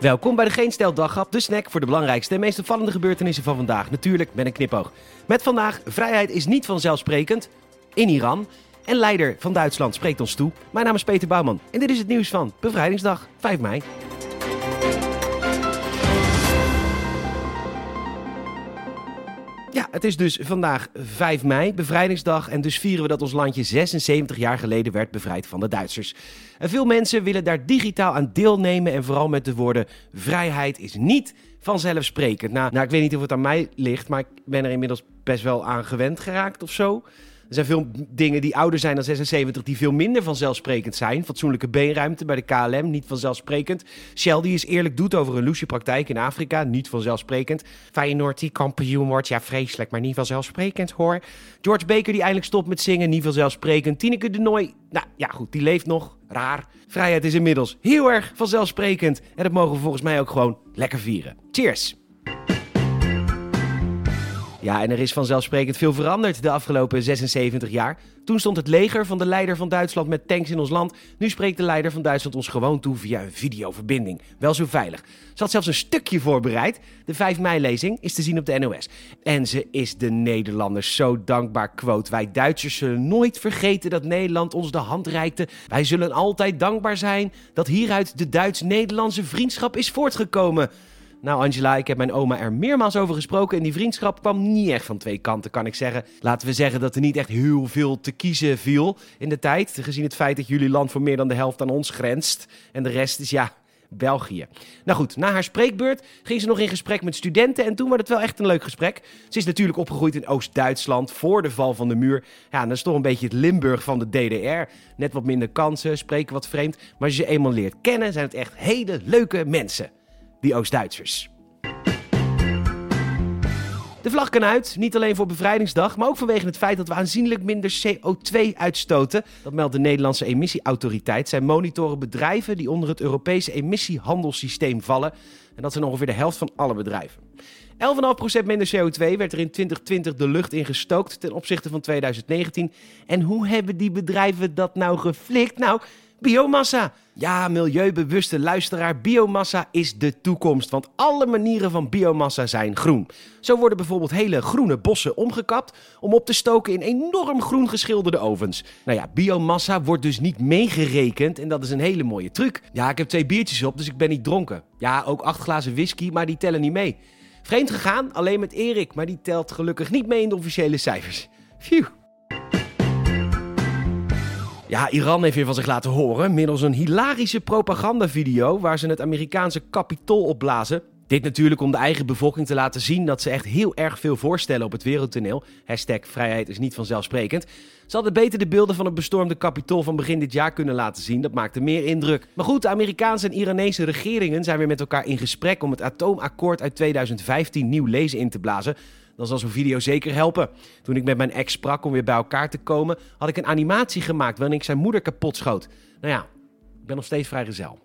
Welkom bij de Geen Stel Daghap, de snack voor de belangrijkste en meest opvallende gebeurtenissen van vandaag. Natuurlijk met een knipoog. Met vandaag, vrijheid is niet vanzelfsprekend in Iran. En leider van Duitsland spreekt ons toe. Mijn naam is Peter Bouwman en dit is het nieuws van Bevrijdingsdag 5 mei. Ja, het is dus vandaag 5 mei, bevrijdingsdag. En dus vieren we dat ons landje 76 jaar geleden werd bevrijd van de Duitsers. En veel mensen willen daar digitaal aan deelnemen. En vooral met de woorden: vrijheid is niet vanzelfsprekend. Nou, nou, ik weet niet of het aan mij ligt, maar ik ben er inmiddels best wel aan gewend geraakt of zo. Er zijn veel dingen die ouder zijn dan 76 die veel minder vanzelfsprekend zijn. Fatsoenlijke beenruimte bij de KLM, niet vanzelfsprekend. Shell die eens eerlijk doet over een loesje praktijk in Afrika, niet vanzelfsprekend. Feyenoord die kampioen wordt, ja vreselijk, maar niet vanzelfsprekend hoor. George Baker die eindelijk stopt met zingen, niet vanzelfsprekend. Tineke de Nooi, nou ja goed, die leeft nog, raar. Vrijheid is inmiddels heel erg vanzelfsprekend. En dat mogen we volgens mij ook gewoon lekker vieren. Cheers! Ja, en er is vanzelfsprekend veel veranderd de afgelopen 76 jaar. Toen stond het leger van de leider van Duitsland met tanks in ons land. Nu spreekt de leider van Duitsland ons gewoon toe via een videoverbinding. Wel zo veilig. Ze had zelfs een stukje voorbereid. De 5 mei-lezing is te zien op de NOS. En ze is de Nederlanders zo dankbaar, quote. Wij Duitsers zullen nooit vergeten dat Nederland ons de hand reikte. Wij zullen altijd dankbaar zijn dat hieruit de Duits-Nederlandse vriendschap is voortgekomen. Nou, Angela, ik heb mijn oma er meermaals over gesproken en die vriendschap kwam niet echt van twee kanten, kan ik zeggen. Laten we zeggen dat er niet echt heel veel te kiezen viel in de tijd, gezien het feit dat jullie land voor meer dan de helft aan ons grenst. En de rest is ja, België. Nou goed, na haar spreekbeurt ging ze nog in gesprek met studenten en toen werd het wel echt een leuk gesprek. Ze is natuurlijk opgegroeid in Oost-Duitsland voor de val van de muur. Ja, dat is toch een beetje het Limburg van de DDR. Net wat minder kansen, spreken wat vreemd, maar als je ze eenmaal leert kennen, zijn het echt hele leuke mensen die Oost-Duitsers. De vlag kan uit, niet alleen voor bevrijdingsdag, maar ook vanwege het feit dat we aanzienlijk minder CO2 uitstoten. Dat meldt de Nederlandse emissieautoriteit. Zij monitoren bedrijven die onder het Europese emissiehandelssysteem vallen. En dat zijn ongeveer de helft van alle bedrijven. 11,5% minder CO2 werd er in 2020 de lucht in gestookt ten opzichte van 2019. En hoe hebben die bedrijven dat nou geflikt? Nou, Biomassa. Ja, milieubewuste luisteraar, biomassa is de toekomst, want alle manieren van biomassa zijn groen. Zo worden bijvoorbeeld hele groene bossen omgekapt om op te stoken in enorm groen geschilderde ovens. Nou ja, biomassa wordt dus niet meegerekend en dat is een hele mooie truc. Ja, ik heb twee biertjes op, dus ik ben niet dronken. Ja, ook acht glazen whisky, maar die tellen niet mee. Vreemd gegaan, alleen met Erik, maar die telt gelukkig niet mee in de officiële cijfers. Phew. Ja, Iran heeft weer van zich laten horen middels een hilarische propagandavideo waar ze het Amerikaanse kapitool opblazen. Dit natuurlijk om de eigen bevolking te laten zien dat ze echt heel erg veel voorstellen op het wereldtoneel. Hashtag vrijheid is niet vanzelfsprekend. Ze hadden beter de beelden van het bestormde kapitool van begin dit jaar kunnen laten zien. Dat maakte meer indruk. Maar goed, de Amerikaanse en Iranese regeringen zijn weer met elkaar in gesprek om het atoomakkoord uit 2015 nieuw lezen in te blazen dan zal zo'n video zeker helpen. Toen ik met mijn ex sprak om weer bij elkaar te komen, had ik een animatie gemaakt waarin ik zijn moeder kapot schoot. Nou ja, ik ben nog steeds vrijgezel.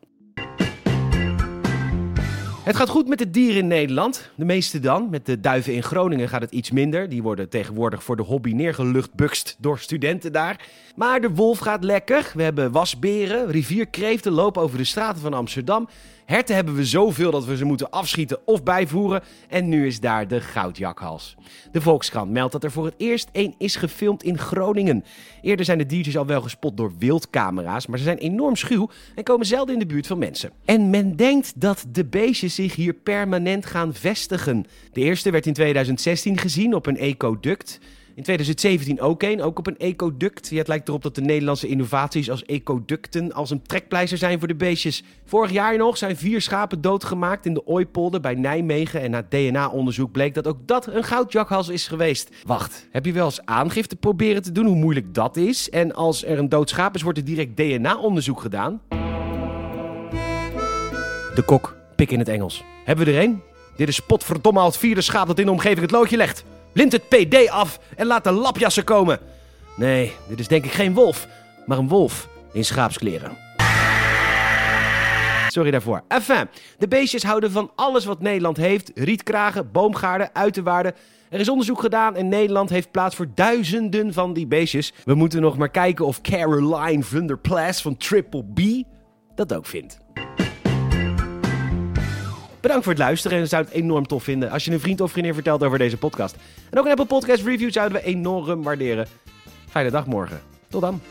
Het gaat goed met de dieren in Nederland. De meeste dan. Met de duiven in Groningen gaat het iets minder. Die worden tegenwoordig voor de hobby neergeluchtbukst door studenten daar. Maar de wolf gaat lekker. We hebben wasberen, rivierkreeften lopen over de straten van Amsterdam. Herten hebben we zoveel dat we ze moeten afschieten of bijvoeren. En nu is daar de goudjakhals. De Volkskrant meldt dat er voor het eerst één is gefilmd in Groningen. Eerder zijn de diertjes al wel gespot door wildcamera's, maar ze zijn enorm schuw en komen zelden in de buurt van mensen. En men denkt dat de beestjes zich hier permanent gaan vestigen. De eerste werd in 2016 gezien op een ecoduct. In 2017 ook een, ook op een ecoduct. Het lijkt erop dat de Nederlandse innovaties als ecoducten als een trekpleister zijn voor de beestjes. Vorig jaar nog zijn vier schapen doodgemaakt in de Ooipolder bij Nijmegen. En na DNA-onderzoek bleek dat ook dat een goudjakhals is geweest. Wacht, heb je wel eens aangifte proberen te doen hoe moeilijk dat is? En als er een dood schaap is, wordt er direct DNA-onderzoek gedaan? De kok, pik in het Engels. Hebben we er een? Dit is potverdomme al het vierde schaap dat in de omgeving het loodje legt. Lint het PD af en laat de lapjassen komen. Nee, dit is denk ik geen wolf, maar een wolf in schaapskleren. Sorry daarvoor. Enfin, de beestjes houden van alles wat Nederland heeft. Rietkragen, boomgaarden, uiterwaarden. Er is onderzoek gedaan en Nederland heeft plaats voor duizenden van die beestjes. We moeten nog maar kijken of Caroline Vunderplas van Triple B dat ook vindt. Bedankt voor het luisteren en zou het enorm tof vinden als je een vriend of vriendin vertelt over deze podcast. En ook een Apple Podcast Review zouden we enorm waarderen. Fijne dag morgen. Tot dan.